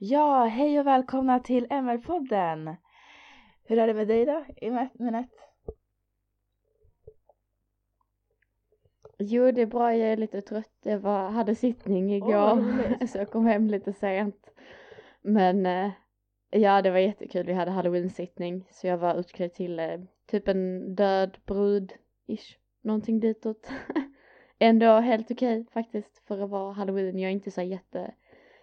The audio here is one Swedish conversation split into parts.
Ja, hej och välkomna till MR-podden! Hur är det med dig då, Minette? Jo, det är bra. Jag är lite trött. Jag var, hade sittning igår, Oh, så jag kom hem lite sent. Men eh, ja, det var jättekul. Vi hade halloween-sittning, så jag var utklädd till eh, typ en död brud-ish. Någonting ditåt. Ändå helt okej okay, faktiskt för att vara halloween. Jag är inte så jätte,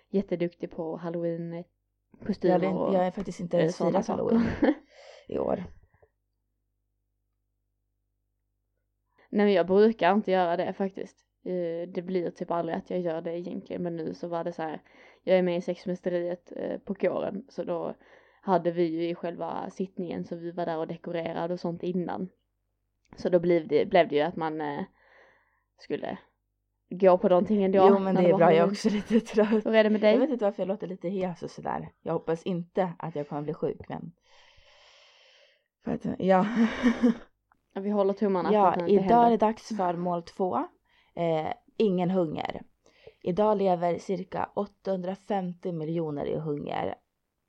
jätteduktig på halloween-kostymer jag, och jag är faktiskt inte ens firat halloween i år. Nej men jag brukar inte göra det faktiskt. Eh, det blir typ aldrig att jag gör det egentligen men nu så var det så här. Jag är med i sexmästeriet eh, på kåren så då hade vi ju i själva sittningen så vi var där och dekorerade och sånt innan. Så då blev det, blev det ju att man eh, skulle gå på någonting ändå. Jo men det är bra, jag är också lite trött. Hur är det med dig? Jag vet inte varför jag låter lite hes och sådär. Jag hoppas inte att jag kommer bli sjuk men. För att, ja. Vi håller tummarna ja, för att det inte idag är det dags för mål två. Eh, ingen hunger. Idag lever cirka 850 miljoner i hunger.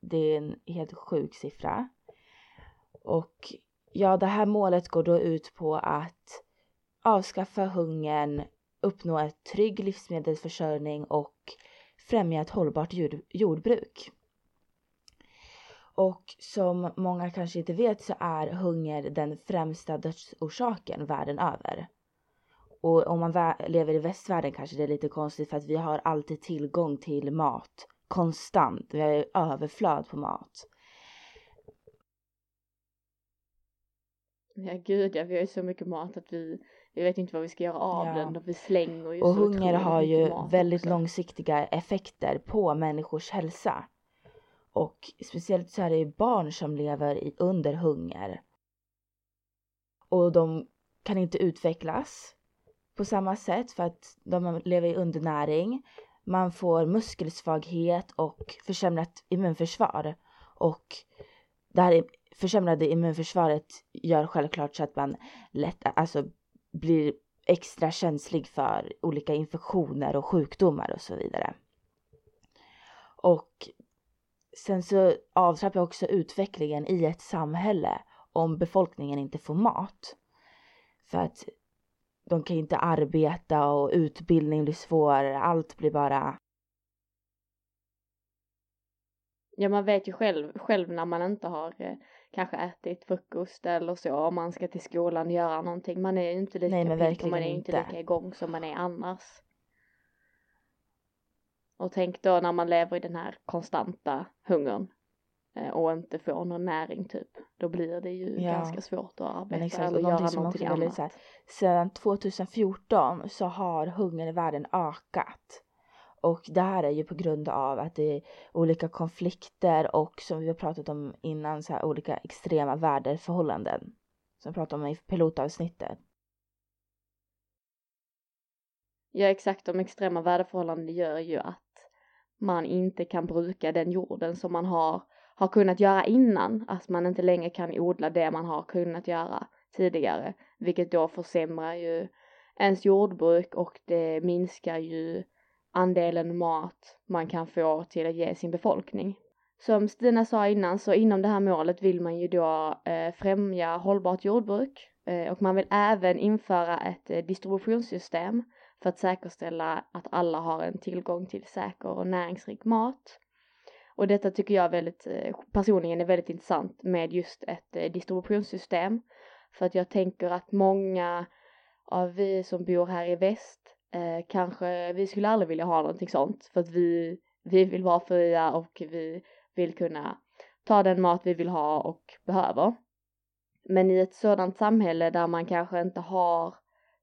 Det är en helt sjuk siffra. Och ja, det här målet går då ut på att avskaffa hungern, uppnå en trygg livsmedelsförsörjning och främja ett hållbart jord jordbruk. Och som många kanske inte vet så är hunger den främsta dödsorsaken världen över. Och om man lever i västvärlden kanske det är lite konstigt för att vi har alltid tillgång till mat konstant. Vi har överflöd på mat. Ja gud ja, vi har ju så mycket mat att vi, vi vet inte vad vi ska göra av ja. den och vi slänger ju Och så hunger har ju väldigt också. långsiktiga effekter på människors hälsa. Och speciellt så är det ju barn som lever i, under hunger. Och de kan inte utvecklas på samma sätt för att de lever i undernäring. Man får muskelsvaghet och försämrat immunförsvar. Och det här försämrade immunförsvaret gör självklart så att man lätt, alltså blir extra känslig för olika infektioner och sjukdomar och så vidare. Och sen så avtrappar också utvecklingen i ett samhälle om befolkningen inte får mat. För att de kan inte arbeta och utbildning blir svår, allt blir bara Ja man vet ju själv, själv när man inte har eh, kanske ätit frukost eller så om man ska till skolan och göra någonting. Man är ju inte lika Nej, pigg och man är inte lika igång som man är annars. Och tänk då när man lever i den här konstanta hungern eh, och inte får någon näring typ. Då blir det ju ja. ganska svårt att arbeta Men exakt, eller göra någonting också annat. Här, sedan 2014 så har hungern i världen ökat. Och det här är ju på grund av att det är olika konflikter och som vi har pratat om innan så här olika extrema väderförhållanden. Som vi pratade om i pilotavsnittet. Ja exakt, de extrema väderförhållanden gör ju att man inte kan bruka den jorden som man har, har kunnat göra innan. Att man inte längre kan odla det man har kunnat göra tidigare. Vilket då försämrar ju ens jordbruk och det minskar ju andelen mat man kan få till att ge sin befolkning. Som Stina sa innan så inom det här målet vill man ju då eh, främja hållbart jordbruk eh, och man vill även införa ett eh, distributionssystem för att säkerställa att alla har en tillgång till säker och näringsrik mat. Och detta tycker jag väldigt, eh, personligen är väldigt intressant med just ett eh, distributionssystem. För att jag tänker att många av vi som bor här i väst eh, kanske, vi skulle aldrig vilja ha någonting sånt för att vi, vi vill vara fria och vi vill kunna ta den mat vi vill ha och behöver. Men i ett sådant samhälle där man kanske inte har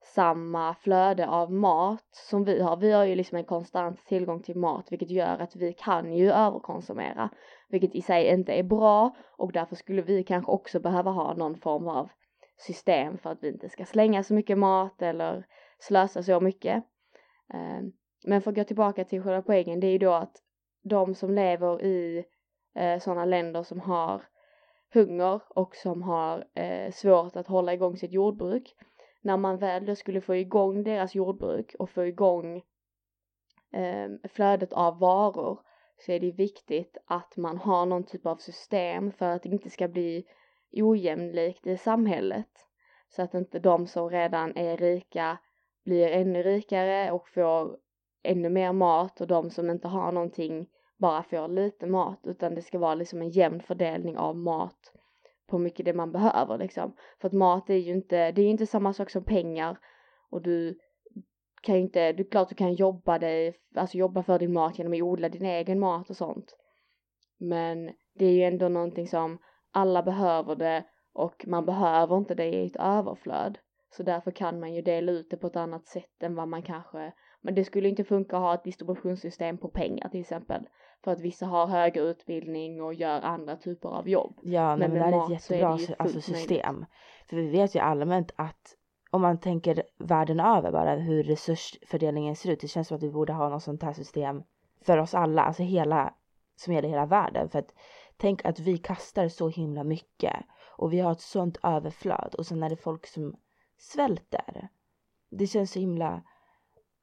samma flöde av mat som vi har. Vi har ju liksom en konstant tillgång till mat vilket gör att vi kan ju överkonsumera. Vilket i sig inte är bra och därför skulle vi kanske också behöva ha någon form av system för att vi inte ska slänga så mycket mat eller slösa så mycket. Ehm, men för att gå tillbaka till själva poängen, det är ju då att de som lever i eh, sådana länder som har hunger och som har eh, svårt att hålla igång sitt jordbruk. När man väl då skulle få igång deras jordbruk och få igång ehm, flödet av varor så är det viktigt att man har någon typ av system för att det inte ska bli ojämlikt i samhället. Så att inte de som redan är rika blir ännu rikare och får ännu mer mat och de som inte har någonting bara får lite mat utan det ska vara liksom en jämn fördelning av mat på mycket det man behöver liksom. För att mat är ju inte, det är ju inte samma sak som pengar och du kan ju inte, det är klart du kan jobba dig, alltså jobba för din mat genom att odla din egen mat och sånt. Men det är ju ändå någonting som alla behöver det och man behöver inte det i ett överflöd. Så därför kan man ju dela ut det på ett annat sätt än vad man kanske, men det skulle inte funka att ha ett distributionssystem på pengar till exempel. För att vissa har högre utbildning och gör andra typer av jobb. Ja, men, men det här är ett jättebra är alltså, system. Möjligt. För vi vet ju allmänt att om man tänker världen över bara hur resursfördelningen ser ut. Det känns som att vi borde ha något sånt här system för oss alla, alltså hela, som gäller hela världen. För att tänk att vi kastar så himla mycket och vi har ett sånt överflöd och sen är det folk som svälter. Det känns så himla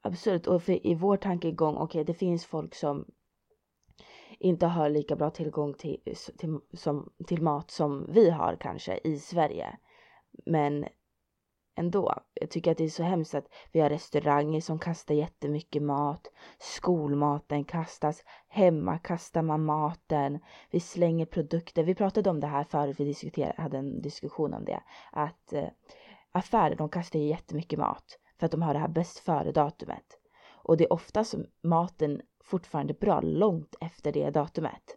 absurt och för i vår tankegång, okej okay, det finns folk som inte har lika bra tillgång till, till, som, till mat som vi har kanske i Sverige. Men ändå. Jag tycker att det är så hemskt att vi har restauranger som kastar jättemycket mat. Skolmaten kastas. Hemma kastar man maten. Vi slänger produkter. Vi pratade om det här förut. Vi diskuterade, hade en diskussion om det. Att eh, affärer de kastar ju jättemycket mat. För att de har det här bäst före datumet. Och det är ofta som maten fortfarande bra långt efter det datumet.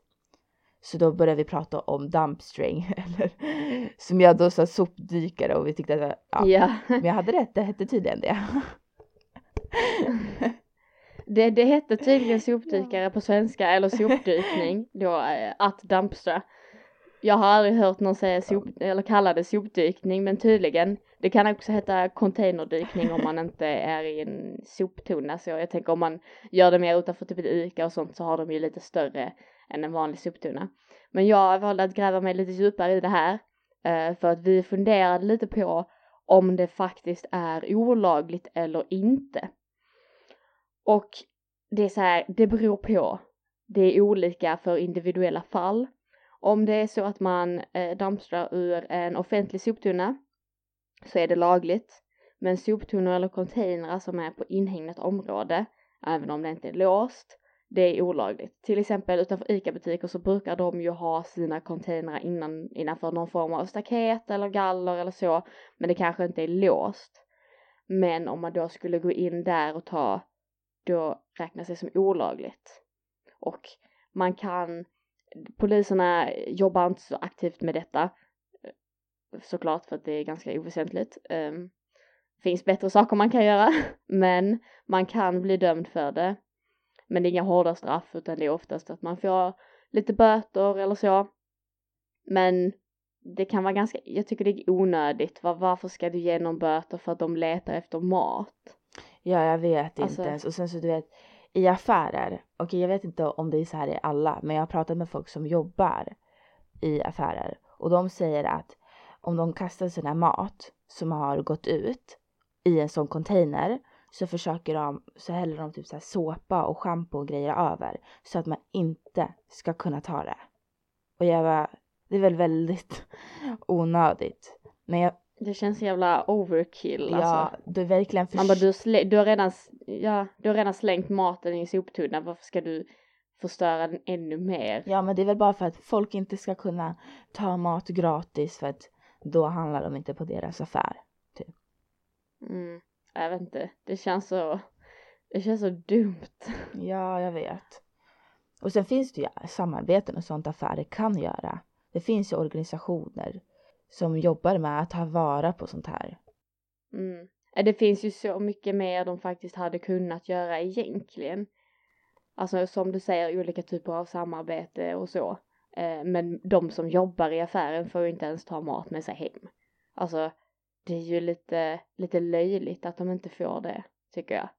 Så då började vi prata om dumpstring, eller som jag då sa sopdykare och vi tyckte att ja, ja. men jag hade rätt, det hette tydligen det. Det, det hette tydligen sopdykare på svenska eller sopdykning då, eh, att dumpstra. Jag har aldrig hört någon säga sop, eller kalla det sopdykning men tydligen. Det kan också heta containerdykning om man inte är i en soptunna så jag tänker om man gör det mer utanför typ ett ICA och sånt så har de ju lite större än en vanlig soptunna. Men jag valde att gräva mig lite djupare i det här eh, för att vi funderade lite på om det faktiskt är olagligt eller inte. Och det är så här, det beror på. Det är olika för individuella fall. Om det är så att man eh, dammstrar ur en offentlig soptunna så är det lagligt. Men soptunnor eller containrar som är på inhägnat område, även om det inte är låst, det är olagligt. Till exempel utanför ICA-butiker så brukar de ju ha sina containrar innan, innanför någon form av staket eller galler eller så, men det kanske inte är låst. Men om man då skulle gå in där och ta, då räknas det som olagligt. Och man kan, poliserna jobbar inte så aktivt med detta, såklart för att det är ganska oväsentligt. Um, finns bättre saker man kan göra, men man kan bli dömd för det men det är inga hårda straff utan det är oftast att man får lite böter eller så. Men det kan vara ganska, jag tycker det är onödigt. Var, varför ska du ge någon böter för att de letar efter mat? Ja, jag vet alltså, inte ens. Och sen så du vet, i affärer, okej okay, jag vet inte om det är så här i alla, men jag har pratat med folk som jobbar i affärer och de säger att om de kastar sina mat som har gått ut i en sån container så försöker de, så häller de typ så såpa och schampo och grejer över så att man inte ska kunna ta det. Och jag var, det är väl väldigt onödigt. Men jag, det känns jävla overkill ja, alltså. Ja, du verkligen Man bara, du, slä, du har redan, ja, du har redan slängt maten i soptunnan, varför ska du förstöra den ännu mer? Ja, men det är väl bara för att folk inte ska kunna ta mat gratis för att då handlar de inte på deras affär. Typ. Mm jag vet inte, det känns så, det känns så dumt. Ja, jag vet. Och sen finns det ju samarbeten och sånt affärer kan göra. Det finns ju organisationer som jobbar med att ta vara på sånt här. Mm. Det finns ju så mycket mer de faktiskt hade kunnat göra egentligen. Alltså som du säger, olika typer av samarbete och så. Eh, men de som jobbar i affären får ju inte ens ta mat med sig hem. Alltså det är ju lite, lite löjligt att de inte får det, tycker jag.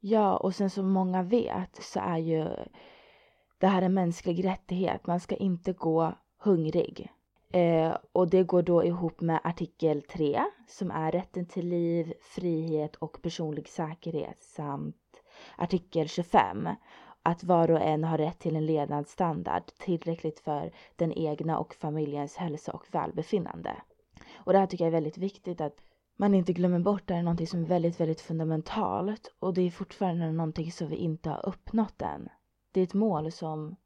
Ja, och sen som många vet så är ju det här en mänsklig rättighet. Man ska inte gå hungrig. Eh, och det går då ihop med artikel 3 som är rätten till liv, frihet och personlig säkerhet samt artikel 25 att var och en har rätt till en levnadsstandard tillräckligt för den egna och familjens hälsa och välbefinnande. Och det här tycker jag är väldigt viktigt att man inte glömmer bort det här är någonting som är väldigt, väldigt fundamentalt och det är fortfarande någonting som vi inte har uppnått än. Det är ett mål som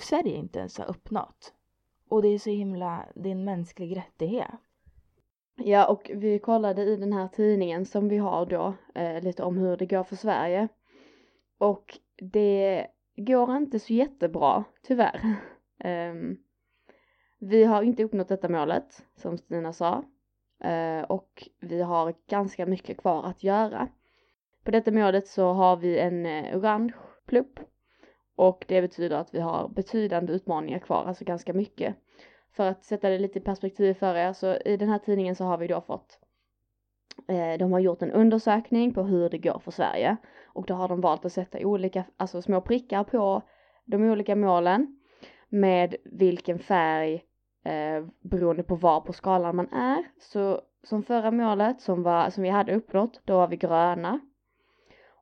Sverige inte ens har uppnått. Och det är så himla, det är en mänsklig rättighet. Ja, och vi kollade i den här tidningen som vi har då eh, lite om hur det går för Sverige. Och det går inte så jättebra, tyvärr. Um, vi har inte uppnått detta målet, som Stina sa. Uh, och vi har ganska mycket kvar att göra. På detta målet så har vi en eh, orange plupp. Och det betyder att vi har betydande utmaningar kvar, alltså ganska mycket. För att sätta det lite i perspektiv för er, så i den här tidningen så har vi då fått eh, de har gjort en undersökning på hur det går för Sverige och då har de valt att sätta olika, alltså små prickar på de olika målen med vilken färg eh, beroende på var på skalan man är. Så som förra målet som, var, som vi hade uppnått, då var vi gröna.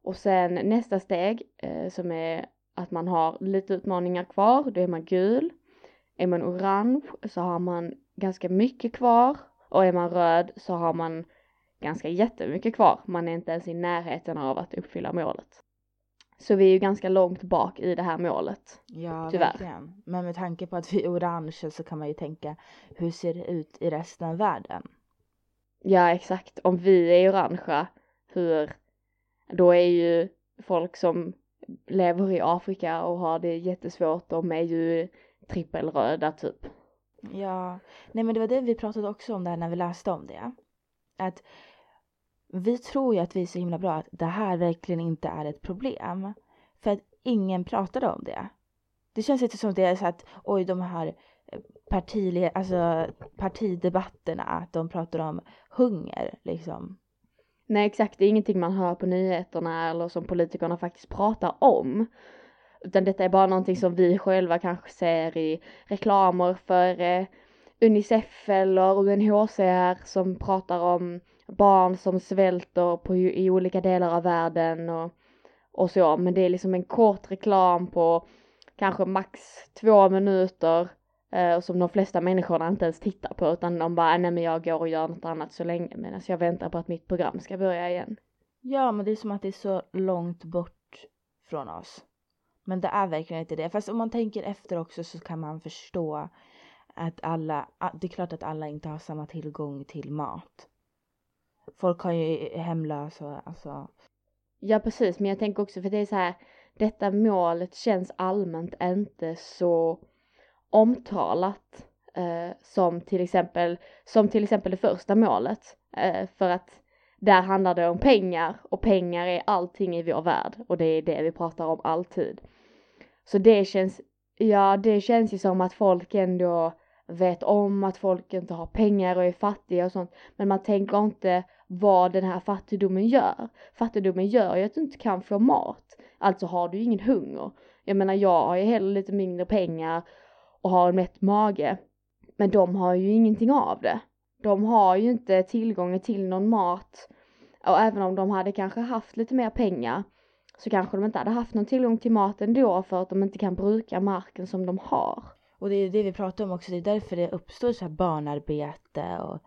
Och sen nästa steg eh, som är att man har lite utmaningar kvar, då är man gul. Är man orange så har man ganska mycket kvar och är man röd så har man ganska jättemycket kvar. Man är inte ens i närheten av att uppfylla målet. Så vi är ju ganska långt bak i det här målet. Ja, tyvärr. verkligen. Men med tanke på att vi är orange så kan man ju tänka hur ser det ut i resten av världen? Ja, exakt. Om vi är orangea, hur, då är ju folk som lever i Afrika och har det jättesvårt, de är ju trippelröda typ. Ja, nej men det var det vi pratade också om där när vi läste om det. Att vi tror ju att vi är så himla bra att det här verkligen inte är ett problem. För att ingen pratade om det. Det känns inte som det är så att oj de här partile, alltså partidebatterna, att de pratar om hunger liksom. Nej exakt, det är ingenting man hör på nyheterna eller som politikerna faktiskt pratar om. Utan detta är bara någonting som vi själva kanske ser i reklamer för eh, Unicef eller UNHCR som pratar om barn som svälter på, i olika delar av världen och, och så. Men det är liksom en kort reklam på kanske max två minuter eh, som de flesta människorna inte ens tittar på utan de bara, äh, nej men jag går och gör något annat så länge medan jag väntar på att mitt program ska börja igen. Ja, men det är som att det är så långt bort från oss. Men det är verkligen inte det. Fast om man tänker efter också så kan man förstå att alla, det är klart att alla inte har samma tillgång till mat. Folk har ju eh, hemlösa, alltså. Ja precis, men jag tänker också för det är så här, detta målet känns allmänt inte så omtalat eh, som till exempel, som till exempel det första målet. Eh, för att där handlar det om pengar och pengar är allting i vår värld och det är det vi pratar om alltid. Så det känns, ja det känns ju som att folk ändå vet om att folk inte har pengar och är fattiga och sånt. Men man tänker inte vad den här fattigdomen gör. Fattigdomen gör ju att du inte kan få mat. Alltså har du ingen hunger. Jag menar jag har ju heller lite mindre pengar och har en mätt mage. Men de har ju ingenting av det. De har ju inte tillgång till någon mat. Och även om de hade kanske haft lite mer pengar så kanske de inte hade haft någon tillgång till mat ändå för att de inte kan bruka marken som de har. Och det är det vi pratar om också, det är därför det uppstår så här barnarbete och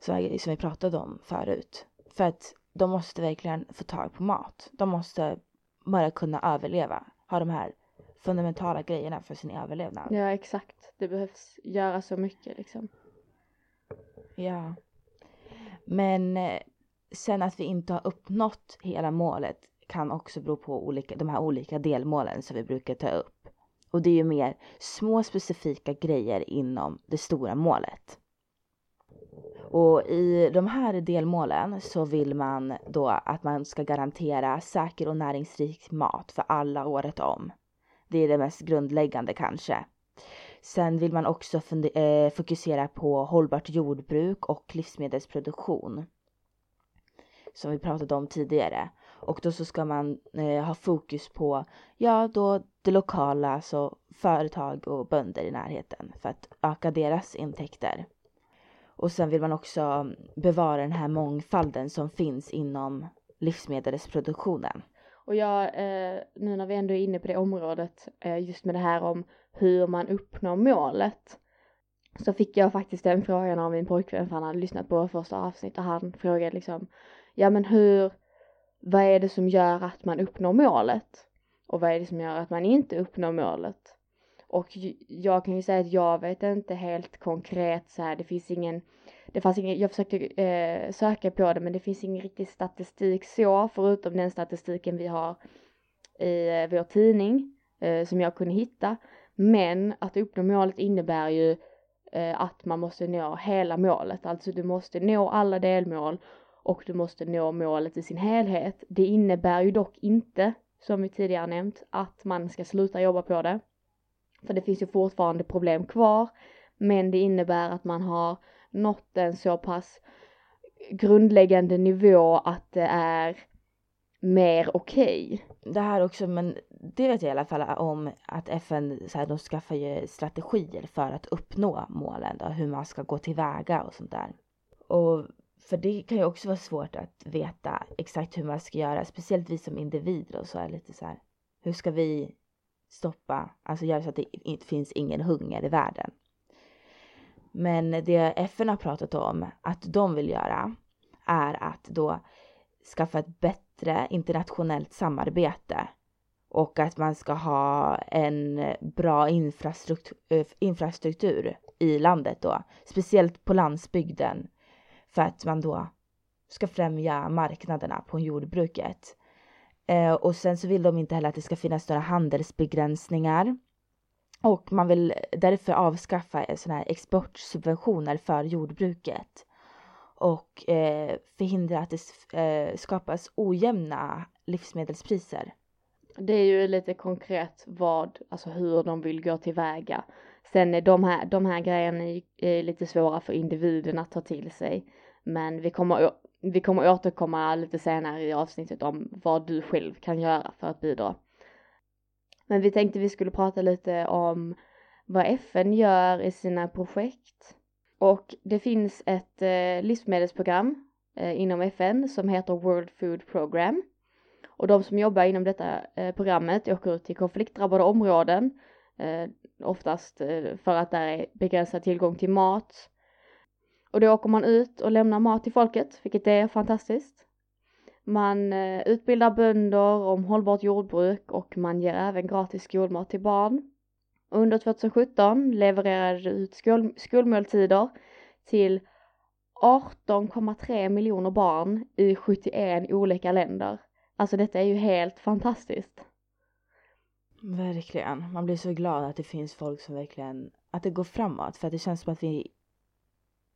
så som vi pratade om förut. För att de måste verkligen få tag på mat. De måste bara kunna överleva, ha de här fundamentala grejerna för sin överlevnad. Ja exakt, det behövs göra så mycket liksom. Ja. Men eh, sen att vi inte har uppnått hela målet kan också bero på olika, de här olika delmålen som vi brukar ta upp. Och det är ju mer små specifika grejer inom det stora målet. Och i de här delmålen så vill man då att man ska garantera säker och näringsrik mat för alla året om. Det är det mest grundläggande kanske. Sen vill man också eh, fokusera på hållbart jordbruk och livsmedelsproduktion. Som vi pratade om tidigare. Och då så ska man eh, ha fokus på, ja då det lokala, alltså företag och bönder i närheten för att öka deras intäkter. Och sen vill man också mm, bevara den här mångfalden som finns inom livsmedelsproduktionen. Och jag, eh, nu när vi ändå är inne på det området, eh, just med det här om hur man uppnår målet, så fick jag faktiskt den frågan av min pojkvän för han hade lyssnat på första avsnitt och han frågade liksom, ja men hur, vad är det som gör att man uppnår målet? Och vad är det som gör att man inte uppnår målet? Och jag kan ju säga att jag vet inte helt konkret så här, det finns ingen, det fanns ingen, jag försökte eh, söka på det men det finns ingen riktig statistik så, förutom den statistiken vi har i eh, vår tidning eh, som jag kunde hitta. Men att uppnå målet innebär ju eh, att man måste nå hela målet, alltså du måste nå alla delmål och du måste nå målet i sin helhet. Det innebär ju dock inte, som vi tidigare nämnt, att man ska sluta jobba på det. För det finns ju fortfarande problem kvar, men det innebär att man har nått en så pass grundläggande nivå att det är mer okej. Okay. Det här också, men det vet jag i alla fall om att FN så här, de skaffar ju strategier för att uppnå målen då, hur man ska gå tillväga och sånt där. Och för det kan ju också vara svårt att veta exakt hur man ska göra, speciellt vi som individer och så är lite så här, hur ska vi stoppa, alltså göra så att det inte finns ingen hunger i världen. Men det FN har pratat om att de vill göra är att då skaffa ett bättre internationellt samarbete och att man ska ha en bra infrastruktur, eh, infrastruktur i landet då, speciellt på landsbygden för att man då ska främja marknaderna på jordbruket. Eh, och sen så vill de inte heller att det ska finnas några handelsbegränsningar. Och man vill därför avskaffa eh, sådana här exportsubventioner för jordbruket. Och eh, förhindra att det eh, skapas ojämna livsmedelspriser. Det är ju lite konkret vad, alltså hur de vill gå tillväga. Sen är de här, de här grejerna är lite svåra för individen att ta till sig. Men vi kommer, vi kommer återkomma lite senare i avsnittet om vad du själv kan göra för att bidra. Men vi tänkte vi skulle prata lite om vad FN gör i sina projekt. Och det finns ett eh, livsmedelsprogram eh, inom FN som heter World Food Program. Och de som jobbar inom detta eh, programmet åker ut till konfliktdrabbade områden, eh, oftast eh, för att där är begränsad tillgång till mat. Och då åker man ut och lämnar mat till folket, vilket är fantastiskt. Man eh, utbildar bönder om hållbart jordbruk och man ger även gratis skolmat till barn. Under 2017 levererade det ut skol skolmåltider till 18,3 miljoner barn i 71 olika länder. Alltså detta är ju helt fantastiskt. Verkligen. Man blir så glad att det finns folk som verkligen, att det går framåt för att det känns som att vi,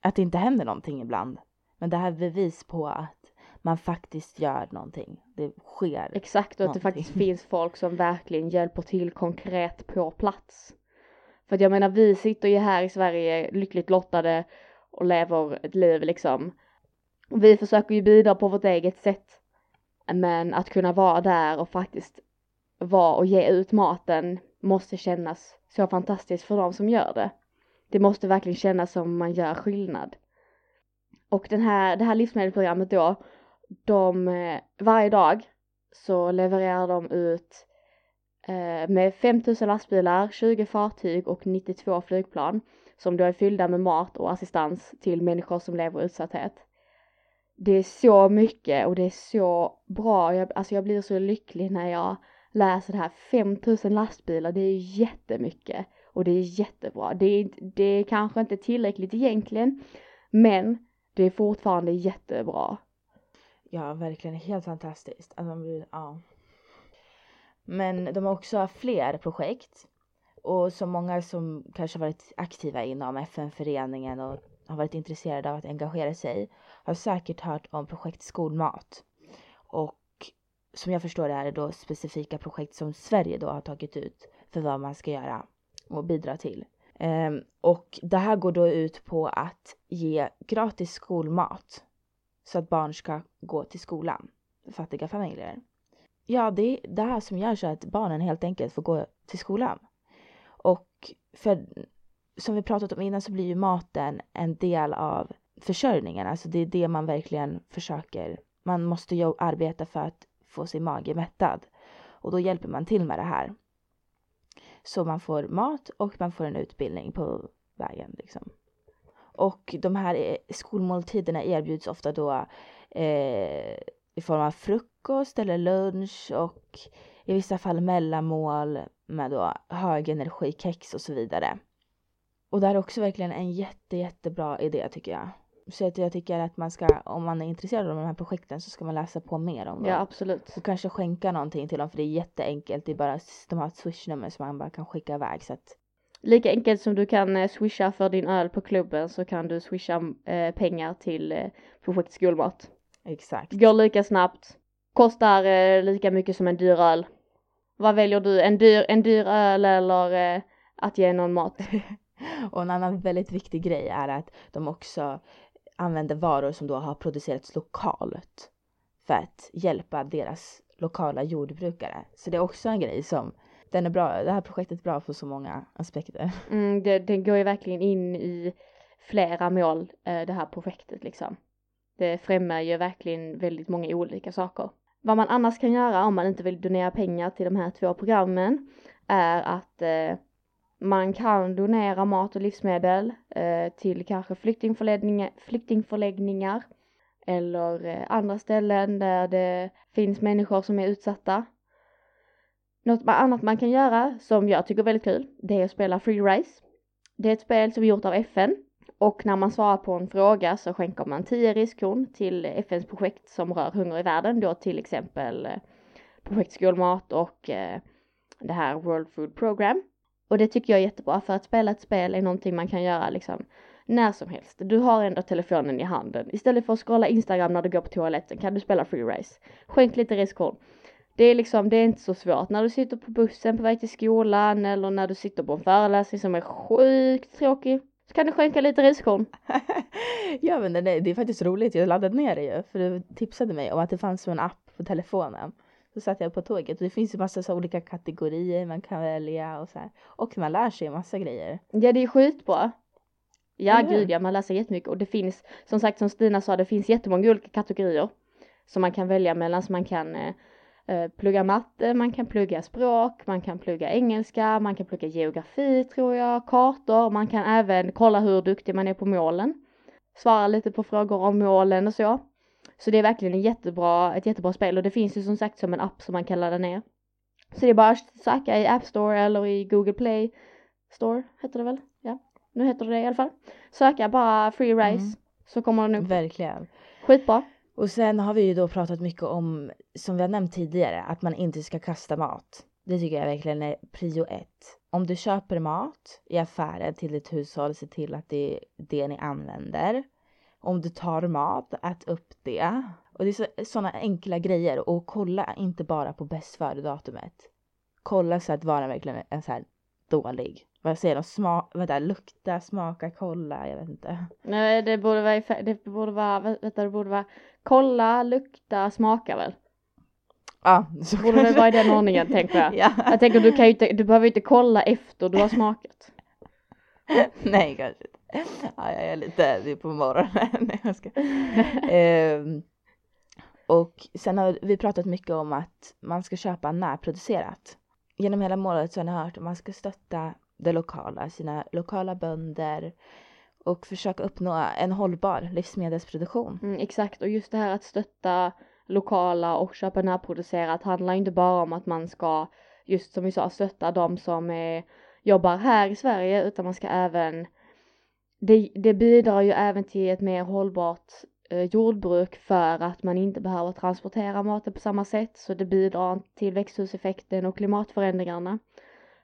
att det inte händer någonting ibland. Men det här är bevis på att man faktiskt gör någonting. Det sker. Exakt och att det faktiskt finns folk som verkligen hjälper till konkret på plats. För att jag menar vi sitter ju här i Sverige lyckligt lottade och lever ett liv liksom. Vi försöker ju bidra på vårt eget sätt. Men att kunna vara där och faktiskt vara och ge ut maten måste kännas så fantastiskt för de som gör det. Det måste verkligen kännas som man gör skillnad. Och den här, det här livsmedelsprogrammet då, de, eh, varje dag så levererar de ut eh, med 5000 lastbilar, 20 fartyg och 92 flygplan som då är fyllda med mat och assistans till människor som lever i utsatthet. Det är så mycket och det är så bra, jag, alltså jag blir så lycklig när jag läser det här, 5000 lastbilar, det är jättemycket och det är jättebra. Det är, det är kanske inte tillräckligt egentligen, men det är fortfarande jättebra. Ja, verkligen helt fantastiskt. Alltså, ja. Men de har också fler projekt och så många som kanske varit aktiva inom FN-föreningen och har varit intresserade av att engagera sig har säkert hört om projekt skolmat. Och som jag förstår det är det då specifika projekt som Sverige då har tagit ut för vad man ska göra och bidra till. Um, och det här går då ut på att ge gratis skolmat så att barn ska gå till skolan fattiga familjer. Ja, det är det här som gör så att barnen helt enkelt får gå till skolan. Och för som vi pratat om innan så blir ju maten en del av försörjningen, alltså det är det man verkligen försöker. Man måste ju arbeta för att få sin mage mättad. Och då hjälper man till med det här. Så man får mat och man får en utbildning på vägen liksom. Och de här eh, skolmåltiderna erbjuds ofta då eh, i form av frukost eller lunch och i vissa fall mellanmål med då högenergikex och så vidare. Och det här är också verkligen en jätte, jättebra idé tycker jag. Så att jag tycker att man ska, om man är intresserad av de här projekten så ska man läsa på mer om dem. Ja absolut. Och kanske skänka någonting till dem för det är jätteenkelt. Det är bara, de har ett swishnummer som man bara kan skicka iväg så att Lika enkelt som du kan eh, swisha för din öl på klubben så kan du swisha eh, pengar till eh, projekt skolmat. Exakt. Går lika snabbt, kostar eh, lika mycket som en dyr öl. Vad väljer du? En dyr, en dyr öl eller eh, att ge någon mat? Och en annan väldigt viktig grej är att de också använder varor som då har producerats lokalt för att hjälpa deras lokala jordbrukare. Så det är också en grej som den är bra, det här projektet är bra på så många aspekter. Mm, det, det går ju verkligen in i flera mål, eh, det här projektet liksom. Det främjar ju verkligen väldigt många olika saker. Vad man annars kan göra om man inte vill donera pengar till de här två programmen är att eh, man kan donera mat och livsmedel eh, till kanske flyktingförläggningar, flyktingförläggningar eller eh, andra ställen där det finns människor som är utsatta. Något annat man kan göra som jag tycker är väldigt kul, det är att spela Free Race. Det är ett spel som är gjort av FN och när man svarar på en fråga så skänker man 10 riskkorn till FNs projekt som rör hunger i världen, då till exempel eh, projekt skolmat och eh, det här World Food Program. Och det tycker jag är jättebra för att spela ett spel är någonting man kan göra liksom när som helst. Du har ändå telefonen i handen. Istället för att scrolla Instagram när du går på toaletten kan du spela Free Race. Skänk lite riskkorn. Det är liksom, det är inte så svårt. När du sitter på bussen på väg till skolan eller när du sitter på en föreläsning som är sjukt tråkig så kan du skänka lite riskorn. ja men det, det är faktiskt roligt, jag laddade ner det ju för du tipsade mig om att det fanns en app på telefonen. Så satt jag på tåget och det finns ju massa så olika kategorier man kan välja och så här. Och man lär sig massa grejer. Ja det är skitbra. Ja hur? gud ja, man lär sig jättemycket och det finns som sagt som Stina sa, det finns jättemånga olika kategorier som man kan välja mellan så man kan eh, eh, plugga matte, man kan plugga språk, man kan plugga engelska, man kan plugga geografi tror jag, kartor, man kan även kolla hur duktig man är på målen. Svara lite på frågor om målen och så. Så det är verkligen en jättebra, ett jättebra spel och det finns ju som sagt som en app som man kan ladda ner. Så det är bara att söka i App Store eller i Google Play Store, heter det väl? Ja, nu heter det det i alla fall. Söka bara Free Rice Mm. så kommer den upp. Verkligen. Skitbra. Och sen har vi ju då pratat mycket om, som vi har nämnt tidigare, att man inte ska kasta mat. Det tycker jag verkligen är prio ett. Om du köper mat i affären till ditt hushåll, se till att det är det ni använder. Om du tar mat, ät upp det. Och det är sådana enkla grejer och kolla inte bara på bäst före-datumet. Kolla så att varan verkligen är så här dålig. Vad säger de? Smak, vänta, lukta, smaka, kolla, jag vet inte. Nej, det borde vara, det borde vara, vänta, det borde vara kolla, lukta, smaka väl? Ja, så Borde det kanske- vara i den ordningen tänker jag. ja. Jag tänker du kan ju inte, du behöver inte kolla efter du har smakat. Nej, kanske. Ja, jag är lite det är på morgonen. Nej, jag ska. Ehm, och sen har vi pratat mycket om att man ska köpa närproducerat. Genom hela målet så har ni hört att man ska stötta det lokala, sina lokala bönder och försöka uppnå en hållbar livsmedelsproduktion. Mm, exakt, och just det här att stötta lokala och köpa närproducerat handlar inte bara om att man ska, just som vi sa, stötta de som är, jobbar här i Sverige, utan man ska även, det, det bidrar ju även till ett mer hållbart eh, jordbruk för att man inte behöver transportera maten på samma sätt, så det bidrar till växthuseffekten och klimatförändringarna.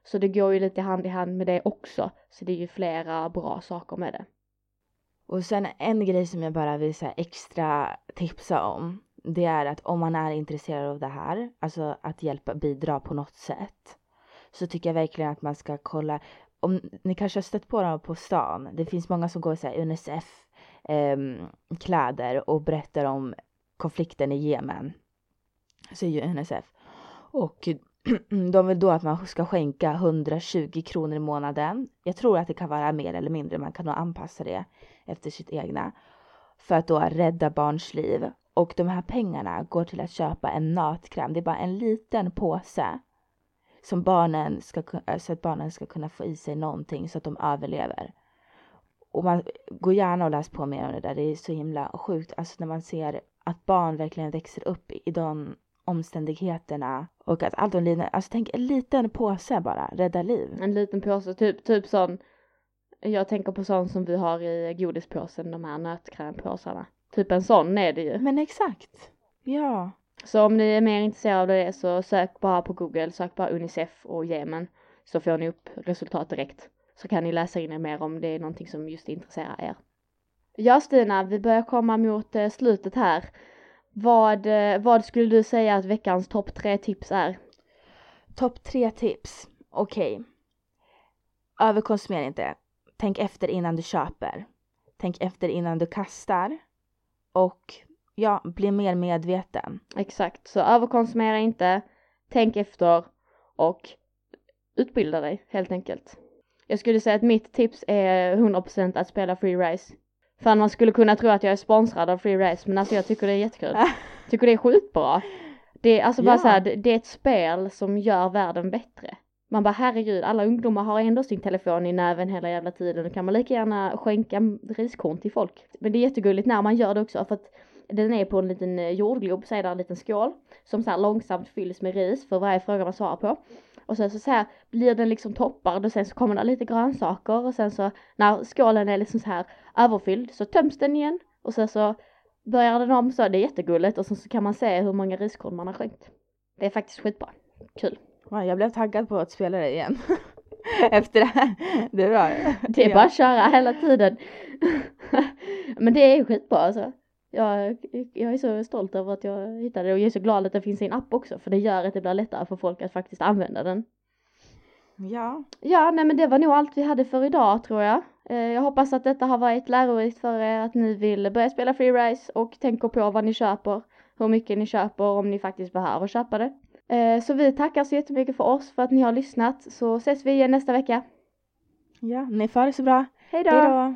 Så det går ju lite hand i hand med det också, så det är ju flera bra saker med det. Och sen en grej som jag bara vill säga extra tipsa om. Det är att om man är intresserad av det här, alltså att hjälpa bidra på något sätt. Så tycker jag verkligen att man ska kolla. Om ni kanske har stött på dem på stan. Det finns många som går i så här Unicef ehm, kläder och berättar om konflikten i Jemen. Säger ju Unicef. Och de vill då att man ska skänka 120 kronor i månaden. Jag tror att det kan vara mer eller mindre, man kan nog anpassa det efter sitt egna. För att då rädda barns liv. Och de här pengarna går till att köpa en nötkräm. Det är bara en liten påse som barnen ska, ku- så att barnen ska kunna få i sig någonting så att de överlever. Och man går gärna och läser på mer om det där. Det är så himla sjukt. Alltså när man ser att barn verkligen växer upp i de omständigheterna och att allt de lider. Alltså tänk en liten påse bara, rädda liv. En liten påse, typ, typ sån, jag tänker på sån som vi har i godispåsen, de här nötkrämpåsarna. Typ en sån är det ju. Men exakt. Ja. Så om ni är mer intresserade av det så sök bara på google, sök bara Unicef och Jemen så får ni upp resultat direkt. Så kan ni läsa in er mer om det är någonting som just intresserar er. Ja Stina, vi börjar komma mot eh, slutet här. Vad, eh, vad skulle du säga att veckans topp tre tips är? Topp tre tips. Okej. Överkonsumera inte. Tänk efter innan du köper. Tänk efter innan du kastar. Och ja, bli mer medveten. Exakt, så överkonsumera inte, tänk efter och utbilda dig helt enkelt. Jag skulle säga att mitt tips är 100% att spela Free Race. För man skulle kunna tro att jag är sponsrad av Free Race men alltså jag tycker det är jättekul. Tycker det är skitbra. Det är alltså bara Ja. så här, det det är ett spel som gör världen bättre. Man bara herregud, alla ungdomar har ändå sin telefon i näven hela jävla tiden. Då kan man lika gärna skänka riskorn till folk. Men det är jättegulligt när man gör det också för att den är på en liten eh, jordglob så är det en liten skål som så här långsamt fylls med ris för varje fråga man svarar på. Och sen så, så här blir den liksom toppad och sen så kommer det lite grönsaker och sen så när skålen är liksom så här överfylld så töms den igen och sen så börjar den om så det är jättegulligt och sen så kan man se hur många riskorn man har skänkt. Det är faktiskt skitbra. Kul. Jag blev taggad på att spela det igen. Efter det här. Det är bra. Det är bara att köra hela tiden. Men det är skitbra alltså. Jag, jag är så stolt över att jag hittade det och jag är så glad att det finns i en app också för det gör att det blir lättare för folk att faktiskt använda den. Ja. Ja, nej men det var nog allt vi hade för idag tror jag. Eh, Jag hoppas att detta har varit lärorikt för er, att ni vill börja spela Free Rise och tänker på vad ni köper, hur mycket ni köper, om ni faktiskt behöver köpa det. Eh, Så vi tackar så jättemycket för oss för att ni har lyssnat, så ses vi igen nästa vecka. Ja, ni får det så bra. Hej då.